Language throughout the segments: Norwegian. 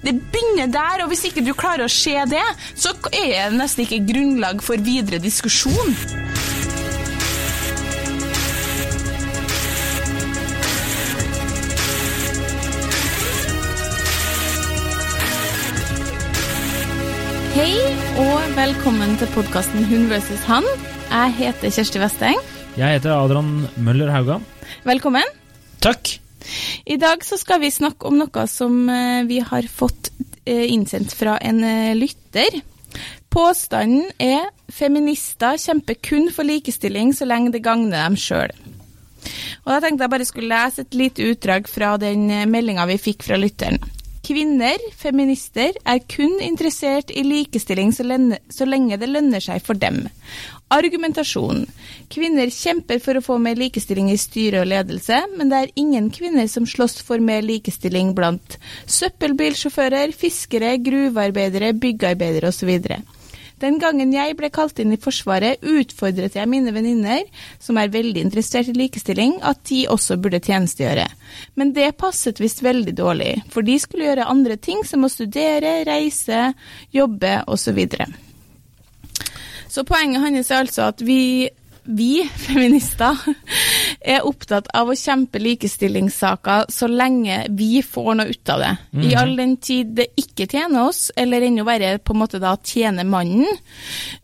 Det begynner der, og hvis ikke du klarer å se det, så er det nesten ikke grunnlag for videre diskusjon. Hei og velkommen til podkasten Hun versus han. Jeg heter Kjersti Westeng. Jeg heter Adrian Møller Haugan. Velkommen. Takk. I dag så skal vi snakke om noe som eh, vi har fått eh, innsendt fra en eh, lytter. Påstanden er feminister kjemper kun for likestilling så lenge det gagner dem sjøl. Og da tenkte jeg bare skulle lese et lite utdrag fra den meldinga vi fikk fra lytteren. Kvinner, feminister, er kun interessert i likestilling så, lenge, så lenge det lønner seg for dem. Argumentasjon. Kvinner kjemper for å få mer likestilling i styre og ledelse, men det er ingen kvinner som slåss for mer likestilling blant søppelbilsjåfører, fiskere, gruvearbeidere, byggearbeidere osv. Den gangen jeg ble kalt inn i Forsvaret, utfordret jeg mine venninner, som er veldig interessert i likestilling, at de også burde tjenestegjøre. Men det passet visst veldig dårlig, for de skulle gjøre andre ting som å studere, reise, jobbe osv. Så, videre. så poenget hans er altså at vi vi feminister er opptatt av å kjempe likestillingssaker så lenge vi får noe ut av det. Mm. I all den tid det ikke tjener oss, eller enda verre på en måte da tjener mannen,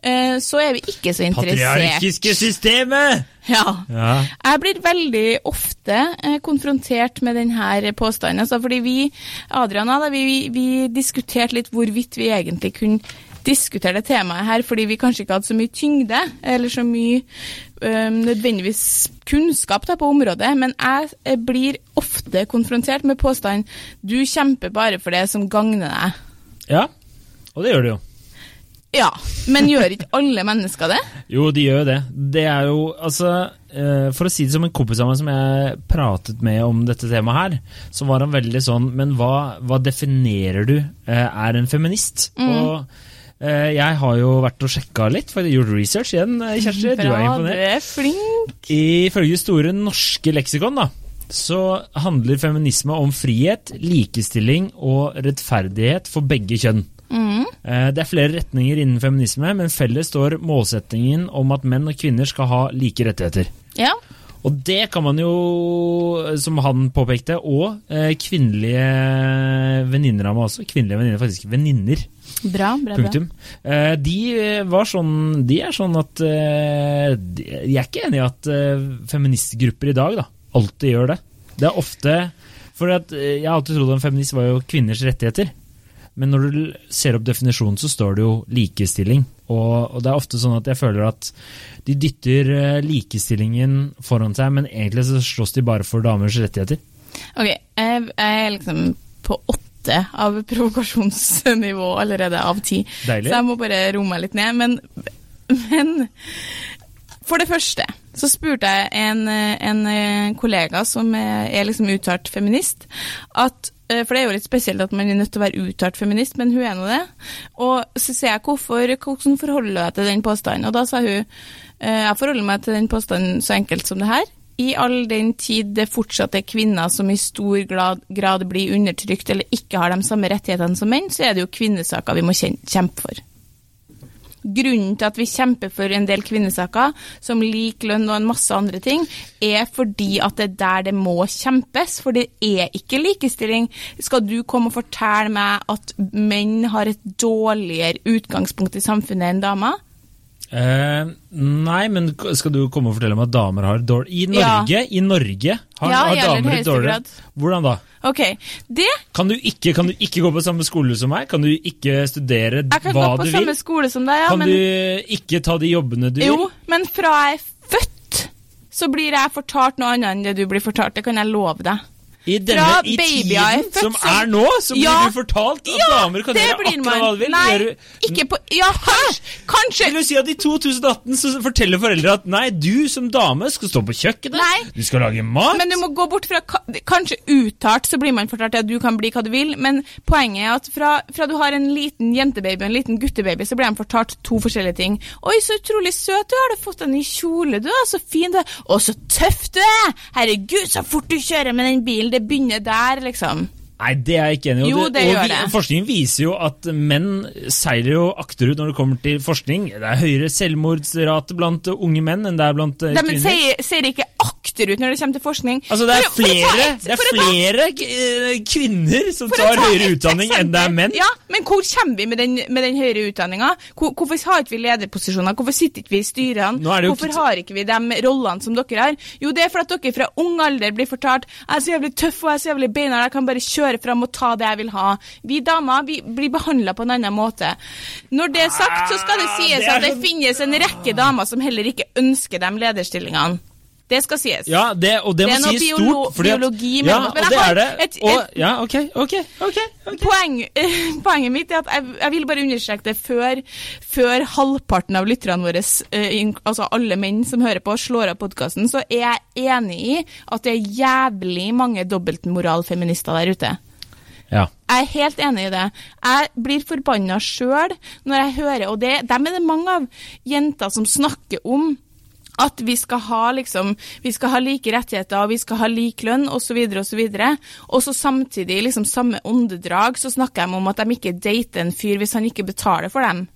eh, så er vi ikke så interessert. Patriarkiske systemet! Ja. ja. Jeg blir veldig ofte eh, konfrontert med denne påstanden. Altså, fordi vi, Adrian og jeg, vi, vi diskuterte litt hvorvidt vi egentlig kunne diskutere det temaet her fordi vi kanskje ikke hadde så mye tyngde, eller så mye um, nødvendigvis kunnskap da, på området. Men jeg blir ofte konfrontert med påstanden 'du kjemper bare for det som gagner deg'. Ja, og det gjør du jo. Ja, men gjør ikke alle mennesker det? jo, de gjør det. Det er jo Altså, for å si det som en kompis av meg som jeg pratet med om dette temaet her, så var han veldig sånn Men hva, hva definerer du er en feminist? Mm. Og Eh, jeg har jo vært og sjekka litt, for jeg gjort research igjen. Eh, Kjersti, Bra, du er imponert. Du er flink. Ifølge Store norske leksikon da, så handler feminisme om frihet, likestilling og rettferdighet for begge kjønn. Mm. Eh, det er flere retninger innen feminisme, men felles står målsettingen om at menn og kvinner skal ha like rettigheter. Ja. Og det kan man jo, som han påpekte, og kvinnelige venninner av meg også. Kvinnelige venninner, faktisk venninner Bra, bra, Punktum. bra. Eh, de eh, var sånn De er sånn at eh, Jeg er ikke enig i at feministgrupper i dag da, alltid gjør det. Det er ofte For jeg har alltid trodd at en feminist var jo kvinners rettigheter. Men når du ser opp definisjonen, så står det jo likestilling. Og, og, det er ofte sånn at jeg føler at de dytter likestillingen foran seg, men egentlig så slåss de bare for damers rettigheter. Ok, jeg er liksom på åtte åtte av provokasjonsnivå allerede av ti. Deilig. Så jeg må bare roe meg litt ned. Men, men, for det første så spurte jeg en, en kollega som er liksom uttalt feminist, at eh, for det er jo litt spesielt at man er nødt til å være uttalt feminist, men hun er nå det. Og så sier jeg hvorfor, hvordan forholder du deg til den påstanden? Og da sa hun eh, jeg forholder meg til den påstanden så enkelt som det her i all den tid det fortsatt er kvinner som i stor grad, blir undertrykt eller ikke har de samme rettighetene som menn, så er det jo kvinnesaker vi må kjempe for. Grunnen til at vi kjemper for en del kvinnesaker, som lik lønn og en masse andre ting, er fordi at det er der det må kjempes. For det er ikke likestilling. Skal du komme og fortelle meg at menn har et dårligere utgangspunkt i samfunnet enn damer? Eh, nei, men skal du komme og fortelle meg at damer har dårlig I Norge, ja. i Norge har, ja, har damer dårligere dårlig Hvordan da? Ok, det kan du, ikke, kan du ikke gå på samme skole som meg? Kan du ikke studere hva du vil? Jeg kan gå på samme skole som deg, ja, Kan men... du ikke ta de jobbene du jo, vil? Jo, men fra jeg er født, så blir jeg fortalt noe annet enn det du blir fortalt. Det kan jeg love deg. I denne i tiden som er nå, så blir ja, du fortalt at ja, damer kan gjøre akkurat hva de vil. Nei, gjøre, ikke på Ja, kanskje, kanskje Vil du si at i 2018 så forteller foreldre at nei, du som dame skal stå på kjøkkenet, nei, du skal lage mat Men du må gå bort fra Kanskje uttalt så blir man fortalt at du kan bli hva du vil, men poenget er at fra, fra du har en liten jentebaby og en liten guttebaby, så blir de fortalt to forskjellige ting. Oi, så utrolig søt du har du fått deg ny kjole, du er så fin du er. Å, så tøff du er! Herregud, så fort du kjører med den bilen det begynner der, liksom. Nei, det er jeg ikke enig i. Jo, det og det. Forskningen viser jo at menn seiler jo akterut når det kommer til forskning. Det er høyere selvmordsrate blant unge menn enn det er blant kvinner. Nei, men sier, sier ikke akterut når det kommer til forskning. Altså, det er For for flere, et- det er flere eh, kvinner som tar ta høyere utdanning utdanning enn det er menn. Ja, men hvor kommer vi med den, med den høyere utdanninga? Hvor, hvorfor har ikke vi lederposisjoner? Hvorfor sitter ikke vi i styrene? Hvorfor ikke- har ikke vi de rollene som dere har? Jo, det er for at dere fra ung alder blir fortalt jeg er så jævlig tøff og jeg er så jævlig beinhard, jeg kan bare kjøre fram og ta det jeg vil ha. Vi damer vi blir behandla på en annen måte. Når det er sagt, så skal det Ah, sies det at det finnes en rekke damer som heller ikke ønsker de lederstillingene. Det skal sies. Ja, det, og det, Det må sies stort. fordi at- biologi ja, men og det er det. et- og, ja, ok, ok, ok. okay. Poeng, poenget mitt er at jeg, jeg vil bare understreke det før, før halvparten av lytterne våre, eh, altså alle menn som hører på, slår av podkasten, så er jeg enig i at det er jævlig mange dobbeltmoralfeminister der ute. Ja. Jeg er helt enig i det. Jeg blir forbanna sjøl når jeg hører, og det, dem er det mange av jenter som snakker om at vi skal ha liksom, vi skal ha like rettigheter og vi skal ha lik lønn osv. osv. Og så samtidig, liksom samme åndedrag, så snakker de om at de ikke dater en fyr hvis han ikke betaler for dem.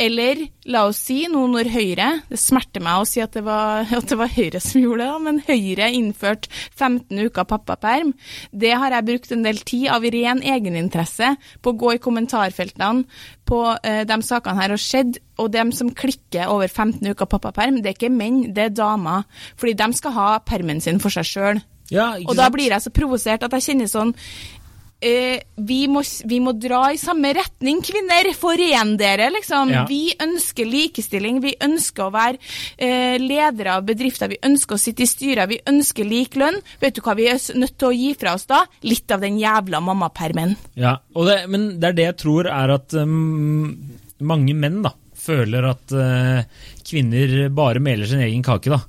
Eller la oss si, noen når Høyre Det smerter meg å si at det var, at det var Høyre som gjorde det, men Høyre innførte 15 uker pappaperm. Det har jeg brukt en del tid av ren egeninteresse på å gå i kommentarfeltene på eh, de sakene her og sett. Og dem som klikker over 15 uker pappaperm, det er ikke menn, det er damer. Fordi de skal ha permen sin for seg sjøl. Ja, Og da blir jeg så provosert at jeg kjenner sånn eh, vi, må, vi må dra i samme retning, kvinner. Foren dere, liksom. Ja. Vi ønsker likestilling. Vi ønsker å være eh, ledere av bedrifter. Vi ønsker å sitte i styrer. Vi ønsker lik lønn. Vet du hva vi er nødt til å gi fra oss da? Litt av den jævla mammapermen. Ja, det, men det er det jeg tror er at um, mange menn da, føler at uh, kvinner bare meler sin egen kake. da.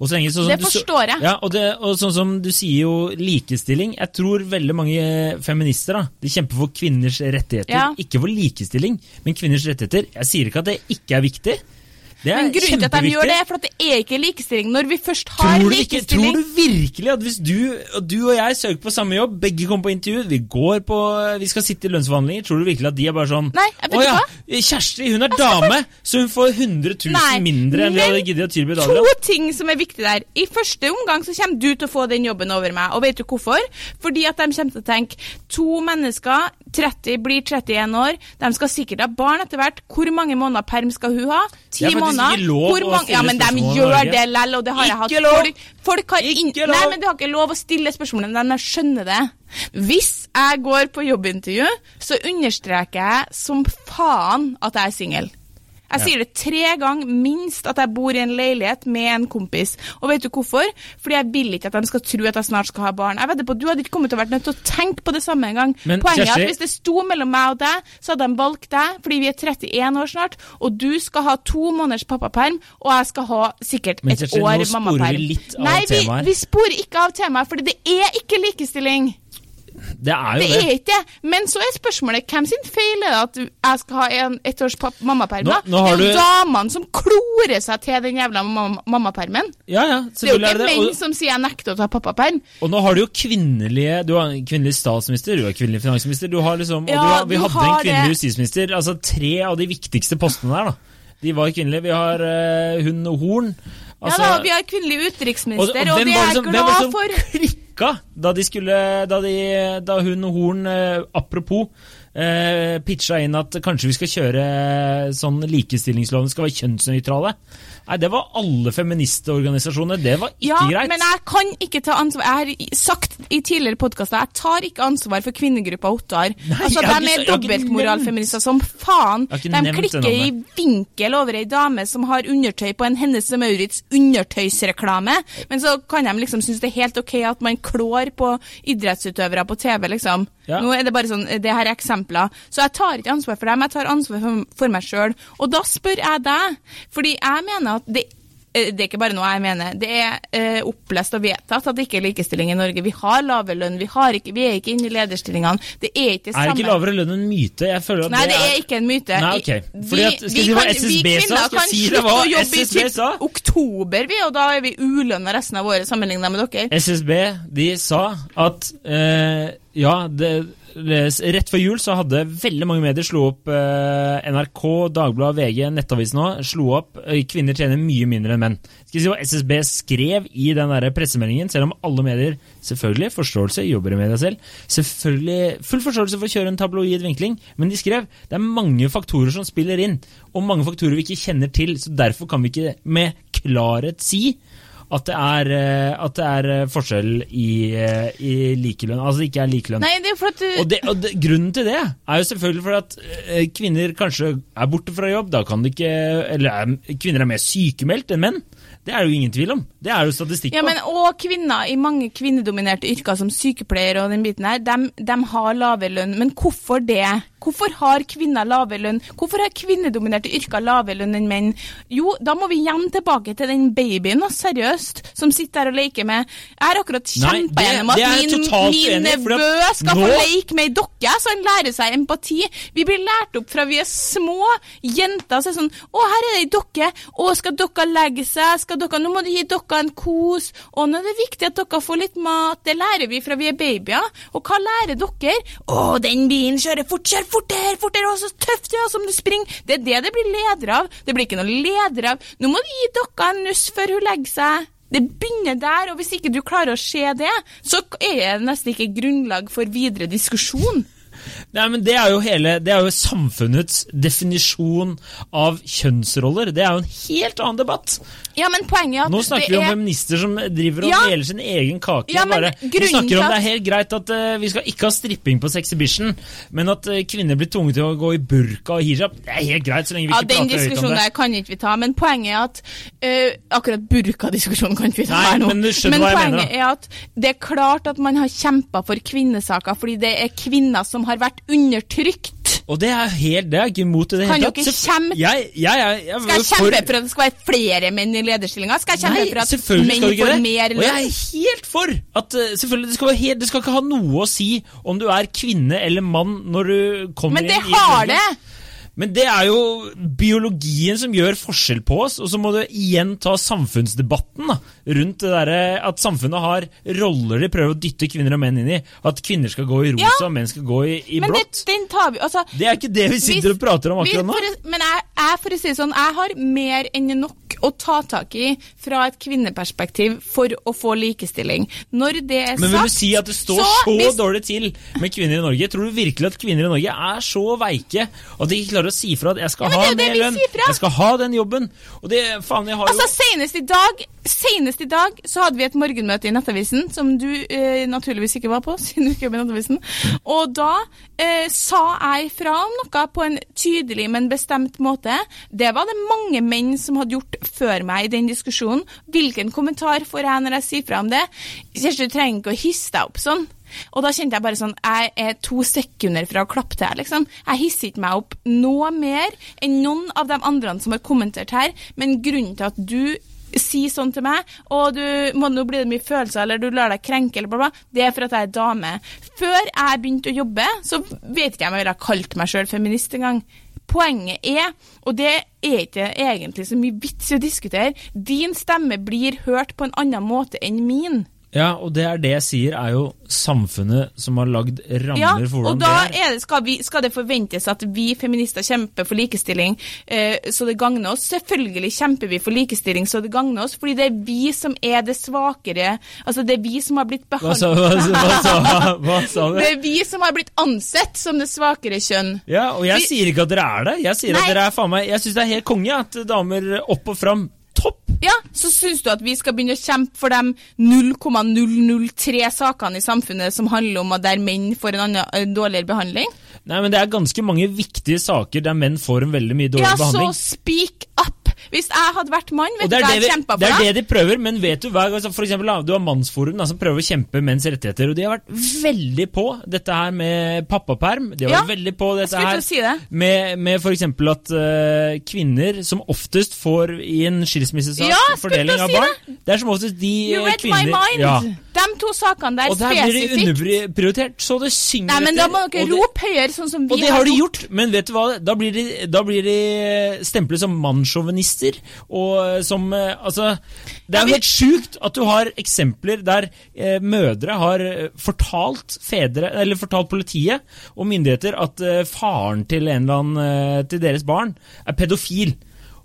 Lenge, sånn Det forstår jeg. Ja, og, det, og sånn som du sier jo likestilling. Jeg tror veldig mange feminister da, de kjemper for kvinners rettigheter. Ja. Ikke for likestilling, men kvinners rettigheter. Jeg sier ikke at det ikke er viktig. Men grunnen til at de gjør det, er for at det er ikke likestilling. Når vi først har Tror du, ikke, tror du virkelig at hvis du, du og jeg søker på samme jobb, begge kommer på intervju, vi går på, vi skal sitte i lønnsforhandlinger, tror du virkelig at de er bare sånn Nei, vet Å ja? Kjersti hun er dame, så hun får 100 000 Nei, mindre enn vi hadde giddet å tilby To ting som er viktig der. I første omgang så kommer du til å få den jobben over meg. Og vet du hvorfor? Fordi at de kommer til å tenke to mennesker, 30 blir 31 år, de skal sikkert ha barn etter hvert. Hvor mange måneder perm skal hun ha? Ti Det er måneder. ikke lov Hvor å stille Ja, men de spørsmål gjør Norge. det lell, og det har jeg hatt. Ikke lov! Folk, folk har. Ikke lov! Nei, men du har ikke lov å stille spørsmålene, men de skjønner det. Hvis jeg går på jobbintervju, så understreker jeg som faen at jeg er singel. Jeg sier det tre ganger minst at jeg bor i en leilighet med en kompis. Og vet du hvorfor? Fordi jeg vil ikke at de skal tro at jeg snart skal ha barn. Jeg vedder på Du hadde ikke kommet til å vært nødt til å tenke på det samme en gang. Men, Poenget er at hvis det sto mellom meg og deg, så hadde de valgt deg fordi vi er 31 år snart, og du skal ha to måneders pappaperm, og jeg skal ha sikkert Men et Kjersti, nå sporer vi litt av Nei, vi, temaet Nei, vi sporer ikke av temaet, fordi det er ikke likestilling. Det er jo Det det. er ikke det. Men så er spørsmålet hvem sin feil er det at jeg skal ha en ettårs mammaperm? Nå- nå har det er jo du- damene som klorer seg til den jævla mam mammapermen. Ja, ja, Det er jo ikke menn Og, som sier jeg nekter å ta pappaperm. og nå har du jo kvinnelige Du har kvinnelig statsminister, du har kvinnelig finansminister, du har liksom, og Ja, du har, vi du hadde en kvinnelig det. justisminister. Altså tre av de viktigste postene der, da. De var kvinnelige. Vi har uh, hun Horn. Altså, ja da, vi har kvinnelig og, og, og, hvem det er jeg glad for. Klikka da de skulle Da, de, da hun Horn, eh, apropos, eh, pitcha inn at kanskje vi skal kjøre sånn likestillingsloven skal være kjønnsnøytrale? Nei, det var alle feministorganisasjoner. Det var ikke Ja, greit. men jeg kan ikke ta ansvar. Jeg har sagt i tidligere podkaster jeg tar ikke ansvar for kvinnegruppa Ottar. Altså, de er dobbeltmoralfeminister som faen. De klikker i vinkel over ei dame som har undertøy på en Hennes og Maurits undertøysreklame, men så kan de liksom synes det er helt ok at man klår på idrettsutøvere på TV, liksom. Ja. Nå er det bare sånn, det her er eksempler. Så jeg tar ikke ansvar for dem, jeg tar ansvar for, for meg sjøl. Og da spør jeg deg, fordi jeg mener at det det er ikke bare noe jeg mener, det er eh, opplest og vedtatt at det ikke er likestilling i Norge. Vi har lavere lønn, vi, har ikke, vi er ikke inne i lederstillingene. Det er ikke det Er ikke lavere lønn en myte? Nei, det er ikke en myte. Nei, ok. Fordi at- skal vi, vi kan- SSB vi sa? kvinner kan si slutte å jobbe i typ oktober, vi, og da er vi ulønna resten av året sammenligna med dere. SSB de sa at eh, ja, det, rett før jul så hadde veldig mange medier slo opp eh, NRK, Dagbladet, VG, Nettavisen òg, slo opp eh, kvinner tjener mye mindre enn menn. Skal vi si hva SSB skrev i den der pressemeldingen, selv om alle medier selvfølgelig forståelse, jobber i media selv, selvfølgelig full forståelse for å kjøre en tabloid vinkling, men de skrev det er mange faktorer som spiller inn, og mange faktorer vi ikke kjenner til, så derfor kan vi ikke med klarhet si at det er, eh, at det er eh, forskjell i, eh, i likelønn. Altså det ikke er likelønn. Nei, det er for at du Og, det, og det, grunnen til det er jo selvfølgelig for at kvinner kanskje er borte fra jobb. Da kan de ikke Eller er, kvinner er mer sykemeldt enn menn. Det er det jo ingen tvil om. Det er jo statistikk på. Ja, men Og kvinner i mange kvinnedominerte yrker som sykepleier og den biten her, de, de har lavere lønn. Men hvorfor det? Hvorfor har kvinner lavere lønn? Hvorfor har kvinnedominerte yrker lavere lønn enn menn? Jo, da må vi igjen tilbake til den babyen, og seriøst, som sitter der og leker med Jeg har akkurat kjempa gjennom at min, min nevø skal få nå- leke med ei dokke, så han lærer seg empati. Vi blir lært opp fra vi er små jenter. Så er sånn Å, her er det ei dokke. Å, skal dokka legge seg? Skal dokka, nå må du gi dokka en kos. Og nå er det viktig at dokka får litt mat. Det lærer vi fra vi er babyer. Og hva lærer dere? Å, den bilen kjører fort, kjør fortere, fortere, og så tøft, ja, som du springer. Det er det det blir leder av. Det blir ikke noe leder av. Nå må du gi dokka en nuss før hun legger seg. Det begynner der, og hvis ikke du klarer å se det, så er det nesten ikke grunnlag for videre diskusjon. Nei, men det er jo hele Det er jo samfunnets definisjon av kjønnsroller. Det er jo en helt annen debatt. Ja, men poenget er at Nå snakker vi om er feminister som driver og Ja. deler sin egen kake. Ja, bare. Vi snakker om Det er helt greit at uh, vi skal ikke ha stripping på Sexhibition, men at uh, kvinner blir tvunget til å gå i burka og hijab, det er helt greit så lenge vi ja, ikke Den prater høyt om diskusjonen det. der kan ikke vi ta, men poenget er at uh, Akkurat burkadiskusjonen kan ikke vi ta Nei, her nå. men jeg poenget mener, er at det er klart at man har kjempa for kvinnesaker fordi det er kvinner som har vært undertrykt. Og det er helt, det er ikke imot det Kan Selvf- kjempe- Jeg, jeg, jeg, Skal jeg kjempe for at det skal være flere menn i lederstillinger? Skal jeg kjempe Nei, for at menn får det. mer Og jeg er helt for at eh, selvfølgelig, det skal, helt, det skal ikke ha noe å si om du er kvinne eller mann når du kommer Men det inn har det! Men det er jo biologien som gjør forskjell på oss, og så må du igjen ta samfunnsdebatten da, rundt det derre at samfunnet har roller de prøver å dytte kvinner og menn inn i. At kvinner skal gå i rosa, Ja. og menn skal gå i, i Men det, vi altså, Det er ikke det vi sitter og prater om akkurat nå. for men jeg, jeg, for å si sånn, jeg har mer enn nok å ta tak i fra et kvinneperspektiv for å få likestilling. Når det er Men vil du si at det står så, så hvis- dårlig til med kvinner i Norge? Tror du virkelig at kvinner i Norge er så veike at de ikke klarer å si fra at 'jeg skal Ja, ha er jo mer lønn', 'jeg skal ha den jobben'? Og det, faen, jeg har jo Altså, senest i dag Senest i dag så hadde vi et morgenmøte i Nettavisen, som du eh, naturligvis ikke var på, siden du ikke jobber i Nettavisen. Og da eh, sa jeg ifra om noe på en tydelig, men bestemt måte. Det var det mange menn som hadde gjort før meg i den diskusjonen. Hvilken kommentar får jeg når jeg sier fra om det? Kjersti, du trenger ikke å hisse deg opp sånn. Og da kjente jeg bare sånn Jeg er to sekunder fra å klappe til, liksom. Jeg hisser ikke meg opp noe mer enn noen av de andre som har kommentert her, men grunnen til at du sier sånn til meg, og du må nå bli det mye følelser, eller du lar deg krenke, eller bla, bla, det er for at jeg er dame. Før jeg begynte å jobbe, så vet ikke jeg om jeg ville ha kalt meg sjøl feminist engang. Poenget er, og det er ikke egentlig så mye vits i å diskutere, din stemme blir hørt på en annen måte enn min. Ja, og det er det jeg sier, er jo samfunnet som har lagd rammer Ja, for hvordan det er. er det, skal, vi, skal det forventes at vi feminister kjemper for likestilling eh, så det gagner oss. Selvfølgelig kjemper vi for likestilling så det gagner oss, fordi det er vi som er det svakere Altså, det er vi som har blitt Hva behandlet hva, hva, sa, hva sa du? Det er vi som har blitt ansett som det svakere kjønn. Ja, og jeg Vi- sier ikke at dere er det. Jeg sier Nei. at dere er faen meg Jeg syns det er helt konge at damer opp og fram. Ja, så syns du at vi skal begynne å kjempe for de 0,003 sakene i samfunnet som handler om at der menn får en annen, en dårligere behandling? Nei, men det er ganske mange viktige saker der menn får en veldig mye dårligere Ja, så behandling. speak up! Hvis jeg hadde vært mann, vet du det hva det, jeg hadde kjempa det er det de prøver, men vet du hva? altså, For eksempel, du har Mannsforum da, som prøver å kjempe menns rettigheter, og de har vært veldig på dette her med pappaperm. De har Ja, vært veldig på dette her si det. med, med for eksempel at uh, kvinner som oftest får i en skilsmissesak Ja, fordeling til av si barn, det er som oftest de You eh, read kvinner my mind! Ja. De to sakene der Og der blir det underprioritert, så det synger Nei, men da må etter, dere det- rope høyere, sånn som vi og det har de gjort, men vet du hva? Da blir de, da blir de stemplet som mannssjåvinister. Og som eh, Altså, det er jo helt sjukt at du har eksempler der eh, mødre har eh, fortalt fedre, eller fortalt politiet og myndigheter at eh, faren til en eller annen eh, til deres barn er pedofil.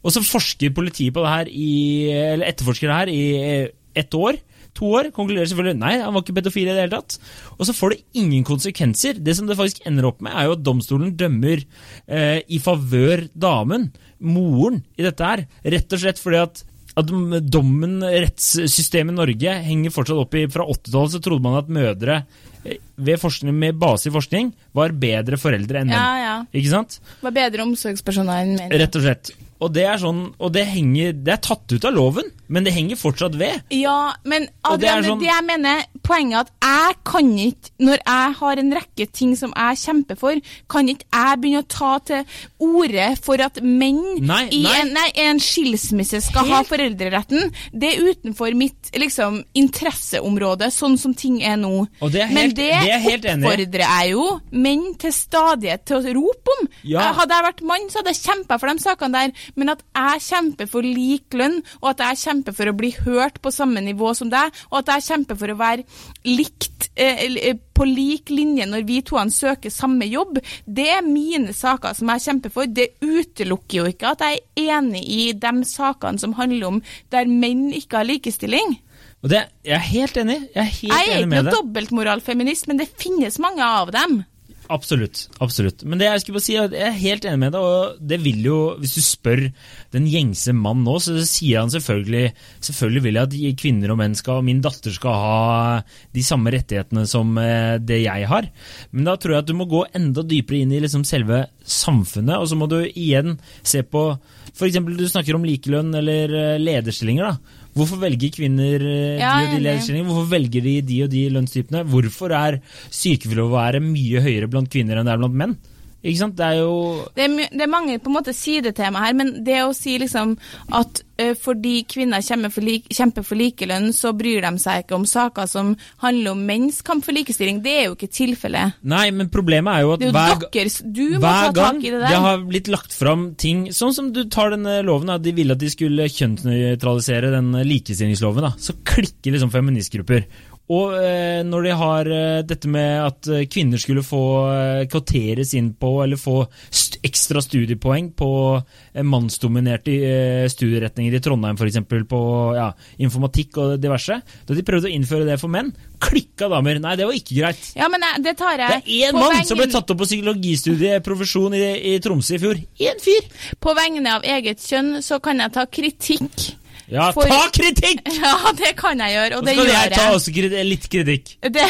Og så forsker politiet på det her i Eller etterforsker det her i eh, ett år. To år. Konkluderer selvfølgelig nei, han var ikke pedofil i det hele tatt. Og så får det ingen konsekvenser. Det som det faktisk ender opp med, er jo at domstolen dømmer eh, i favør damen, moren, i dette her. Rett og slett fordi at at dommen, rettssystemet i Norge, henger fortsatt opp i Fra 80-tallet så trodde man at mødre eh, ved forskning, med base i forskning var bedre foreldre enn menn. Ja, ja. Ikke sant? Var bedre omsorgspersoner enn menn. Rett og slett. Og det er sånn, og det henger Det er tatt ut av loven, men det henger fortsatt ved. Ja, men Adrian, det sånn, det, jeg mener, poenget er at jeg kan ikke, når jeg har en rekke ting som jeg kjemper for, kan ikke jeg begynne å ta til orde for at menn Nei, i nei. en, nei, en skilsmisse skal ha foreldreretten. Det er utenfor mitt liksom, interesseområde, sånn som ting er nå. Er men det, det er helt oppfordrer jeg jo menn til stadighet til å rope om. Ja. Hadde jeg vært mann, så hadde jeg kjempa for de sakene der, men at jeg kjemper for lik lønn, og at jeg kjemper for å bli hørt på samme nivå som deg, og at jeg kjemper for å være likt eh, eh, på lik linje når vi to søker samme jobb, det er mine saker som jeg kjemper for. Det utelukker jo ikke at jeg er enig i de sakene som handler om der menn ikke har likestilling. Og det, Jeg er helt enig. Jeg er helt Jeg er enig ikke er noe noen dobbeltmoralfeminist, men det finnes mange av dem. Absolutt. absolutt. Men det jeg skulle bare si, jeg er helt enig med deg. og det vil jo, Hvis du spør den gjengse mann nå, så sier han selvfølgelig selvfølgelig vil jeg at kvinner og menn skal, og min datter skal ha de samme rettighetene som eh, det jeg har. Men da tror jeg at du må gå enda dypere inn i liksom selve samfunnet, og så må du igjen se på F.eks. du snakker om likelønn eller eh, lederstillinger. da. Hvorfor velger kvinner eh, Ja, de og de enig. lederstillingene? Hvorfor velger de de og de lønnstypene? Hvorfor er sykefraværet mye høyere blant kvinner enn det er blant menn? Ikke sant? Det er jo Det er, det er mange på en måte sidetema her, men det å si liksom at uh, fordi kvinner kjemper for, like, kjemper for likelønn, så bryr de seg ikke om saker som handler om menns kamp for likestilling, det er jo ikke tilfellet. Nei, men problemet er jo at er jo hver, dere, hver ta gang det det har blitt lagt fram ting Sånn som du tar denne loven, at de ville at de skulle kjønnsnøytralisere den likestillingsloven, da, så klikker liksom feministgrupper. Og eh, når de har eh, dette med at eh, kvinner skulle få kvoteres inn på, eller få st ekstra studiepoeng på mannsdominerte studieretninger i Trondheim f.eks., på ja, informatikk og diverse, da de prøvde å innføre det for menn, klikka damer. Nei, det var ikke greit. Ja, men det tar jeg Det er én mann som ble tatt opp på psykologistudiet profesjon i, i Tromsø i fjor. Én fyr! På vegne av eget kjønn så kan jeg ta kritikk. Ja, For- ta kritikk! Ja, det kan jeg gjøre, og det gjør jeg ta jeg. ta også kriti- litt kritikk. Det,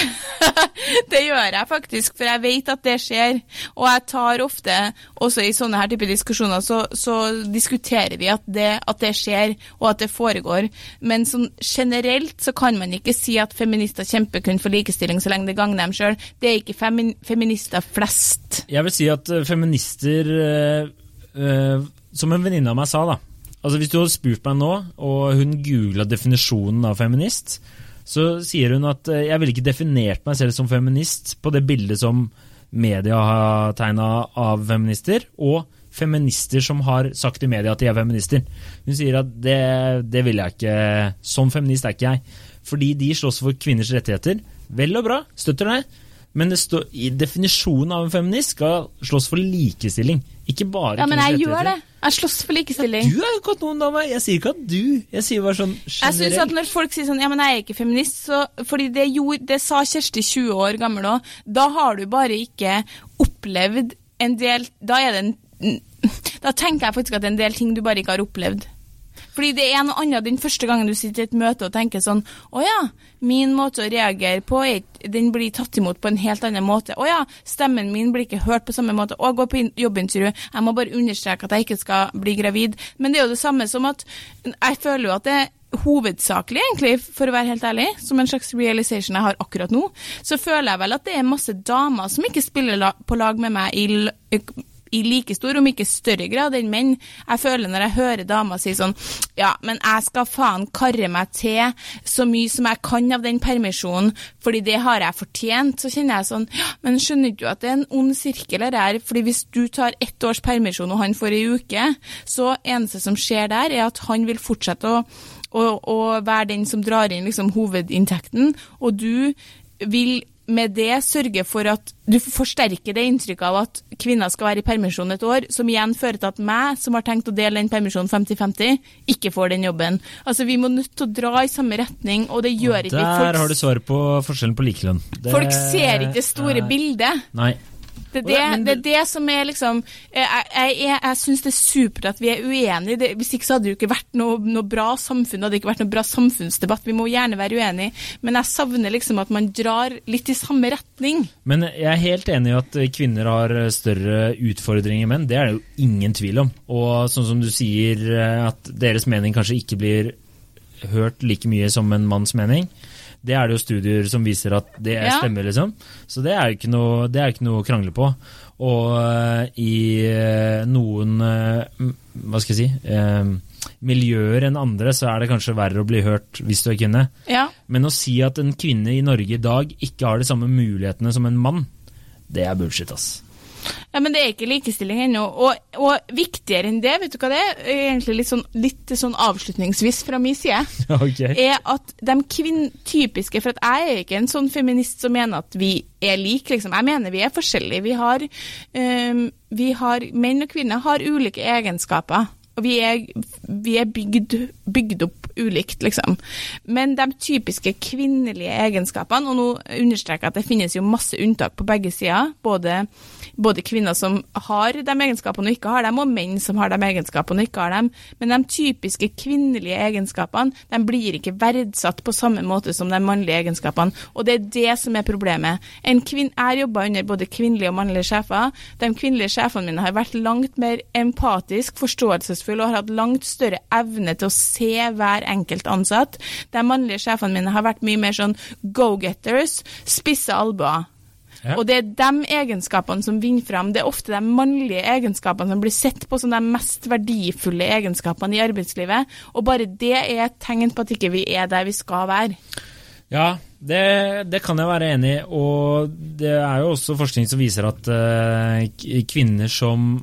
det gjør jeg faktisk, for jeg vet at det skjer. Og jeg tar ofte, også i sånne her type diskusjoner, så, så diskuterer vi at det, at det skjer, og at det foregår. Men sånn generelt så kan man ikke si at feminister kjemper kun for likestilling så lenge det gagner dem sjøl. Det er ikke femi feminister flest. Jeg vil si at eh, feminister øh, øh, Som en venninne av meg sa, da. Altså Hvis du hadde spurt meg nå, og hun googla definisjonen av feminist, så sier hun at eh, jeg ville ikke definert meg selv som feminist på det bildet som media har tegna av feminister, og feminister som har sagt i media at de er feminister. Hun sier at det, det vil jeg ikke. Som feminist er ikke jeg. Fordi de slåss for kvinners rettigheter. Vel og bra, støtter det. Men det står, i definisjonen av en feminist skal slåss for likestilling. Ikke bare Ja, men jeg gjør det. Jeg slåss for likestilling. Du er jo ikke noen dame. Jeg sier ikke at du. Jeg sier bare sånn generelt. Jeg synes at. Når folk sier sånn ja, men jeg er ikke feminist, så, fordi det, gjorde, det sa Kjersti 20 år gammel òg, da har du bare ikke opplevd en del Da er det en Da tenker jeg faktisk at det er en del ting du bare ikke har opplevd. Fordi det er noe annet den første gangen du sitter i et møte og tenker sånn Å ja, min måte å reagere på, den blir tatt imot på en helt annen måte. Å ja, stemmen min blir ikke hørt på samme måte. Å, gå på jobbintervju. Jeg må bare understreke at jeg ikke skal bli gravid. Men det er jo det samme som at Jeg føler jo at det hovedsakelig, egentlig, for å være helt ærlig, som en slags realization jeg har akkurat nå, så føler jeg vel at det er masse damer som ikke spiller på lag med meg i i like stor, om ikke større grad enn menn. Jeg føler når jeg hører damer si sånn Ja, men jeg skal faen karre meg til så mye som jeg kan av den permisjonen, fordi det har jeg fortjent. Så kjenner jeg sånn Ja, men skjønner du at det er en ond sirkel her? Fordi hvis du tar ett års permisjon og han får ei uke, så eneste som skjer der, er at han vil fortsette å å, å være den som drar inn liksom, hovedinntekten, og du vil med det sørger for at du forsterker det inntrykket av at kvinner skal være i permisjon et år, som igjen fører til at meg, som har tenkt å dele den permisjonen 50-50, ikke får den jobben. Altså, Vi må nødt til å dra i samme retning, og det gjør og ikke folk Der har du svaret på forskjellen på likelønn. Det, folk ser ikke det store bildet. Nei. Det er det, det, er det, som er liksom Jeg, jeg, jeg, jeg syns det er supert at vi er uenige. Det, hvis ikke så hadde det jo ikke vært noe, noe, bra samfunn, det hadde ikke vært noe bra samfunnsdebatt. Vi må gjerne være uenige, men jeg savner liksom at man drar litt i samme retning. Men jeg er helt enig i at kvinner har større utfordringer enn menn. Det er det jo ingen tvil om. Og sånn som du sier, at deres mening kanskje ikke blir hørt like mye som en manns mening. Det er det jo studier som viser at det ja. stemmer, liksom. Så det er ikke noe, ikke noe å krangle på. Og uh, i uh, noen uh, hva skal jeg si miljøer enn andre, så er det kanskje verre å bli hørt hvis du er kvinne. Ja. Men å si at en kvinne i Norge i dag ikke har de samme mulighetene som en mann, det er bullshit, ass. Ja, Men det er ikke likestilling ennå. Og, og, viktigere enn det, vet du hva det er? Egentlig litt sånn, litt sånn avslutningsvis fra min side. Okay. Er at de typiske For at jeg er ikke en sånn feminist som mener at vi er like, liksom. Jeg mener vi er forskjellige. Vi har, um, vi har Menn og kvinner har ulike egenskaper. Og vi er, vi er bygd, bygd, opp ulikt, liksom. Men de typiske kvinnelige egenskapene, og nå understreker jeg at det finnes jo masse unntak på begge sider, både både kvinner som har de egenskapene og ikke har dem, og menn som har de egenskapene og ikke har dem. Men de typiske kvinnelige egenskapene de blir ikke verdsatt på samme måte som de mannlige egenskapene. Og det er det som er problemet. En kvinn, jeg jobba under både kvinnelige og mannlige sjefer. De kvinnelige sjefene mine har vært langt mer empatisk, forståelsesfulle og har hatt langt større evne til å se hver enkelt ansatt. De mannlige sjefene mine har vært mye mer sånn go-getters, spisse albuer. Ja. Og det er de egenskapene som vinner fram. Det er ofte de mannlige egenskapene som blir sett på som de mest verdifulle egenskapene i arbeidslivet. Og bare det er et tegn på at ikke vi er der vi skal være. Ja, det, det kan jeg være enig i. Og det er jo også forskning som viser at uh, kvinner som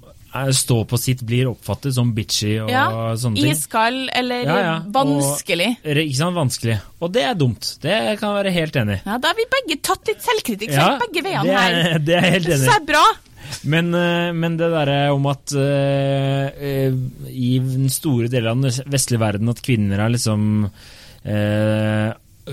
stå på sitt blir oppfattet som bitchy og ja, sånne ting. Iskald eller ja, ja. vanskelig. Og, ikke sant, vanskelig. Og det er dumt. Det kan jeg være helt enig i. Ja, Da har vi begge tatt litt selvkritikk ja, begge veiene det er, her. Det er helt enig. Så er bra. Men, eh, men, det derre om at uh, i store delen av den vestlige verden at kvinner er liksom uh,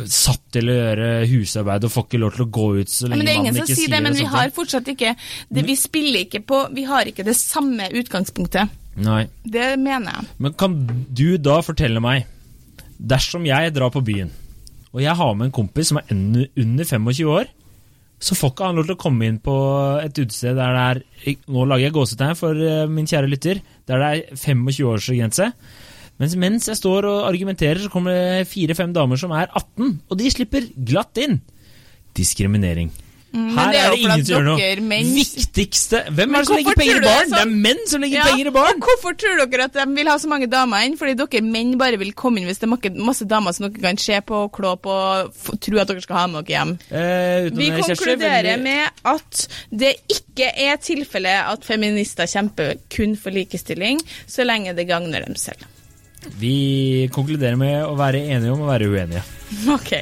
satt til å gjøre husarbeid og får ikke lov til å gå ut så lenge ja, ikke sier det. Men det er ingen som sier det, men vi har fortsatt ikke det, Vi spiller ikke på Vi har ikke det samme utgangspunktet. Nei. Det mener jeg. Men kan du da fortelle meg, dersom jeg drar på byen, og jeg har med en kompis som er under 25 år, så får ikke han lov til å komme inn på et utested der det er Nå lager jeg gåsetegn for eh, min kjære lytter. Der det er 25-årsgrense. Mens mens jeg står og argumenterer, så kommer det fire-fem damer som er 18, og de slipper glatt inn. Diskriminering. Mm, Her er, det ingen som gjør noe. Menn... Viktigste Hvem er det som legger penger i barn? Det, er menn som legger ja, penger i barn! Og hvorfor tror dere at de vil ha så mange damer inn? Fordi dere menn bare vil komme inn hvis det er masse damer som dere kan se på, klå på, og tro at dere skal ha med dere hjem. Eh, Vi konkluderer veldig... med at det ikke er tilfellet at feminister kjemper kun for likestilling, så lenge det gagner dem selv. Vi konkluderer med å være enige om å være uenige. Ok.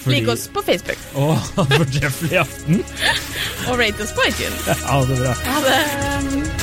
Fordi... Lik oss på Facebook. Og fortreffelig aften. og rate oss på iTunes. Ha det bra. Ha det.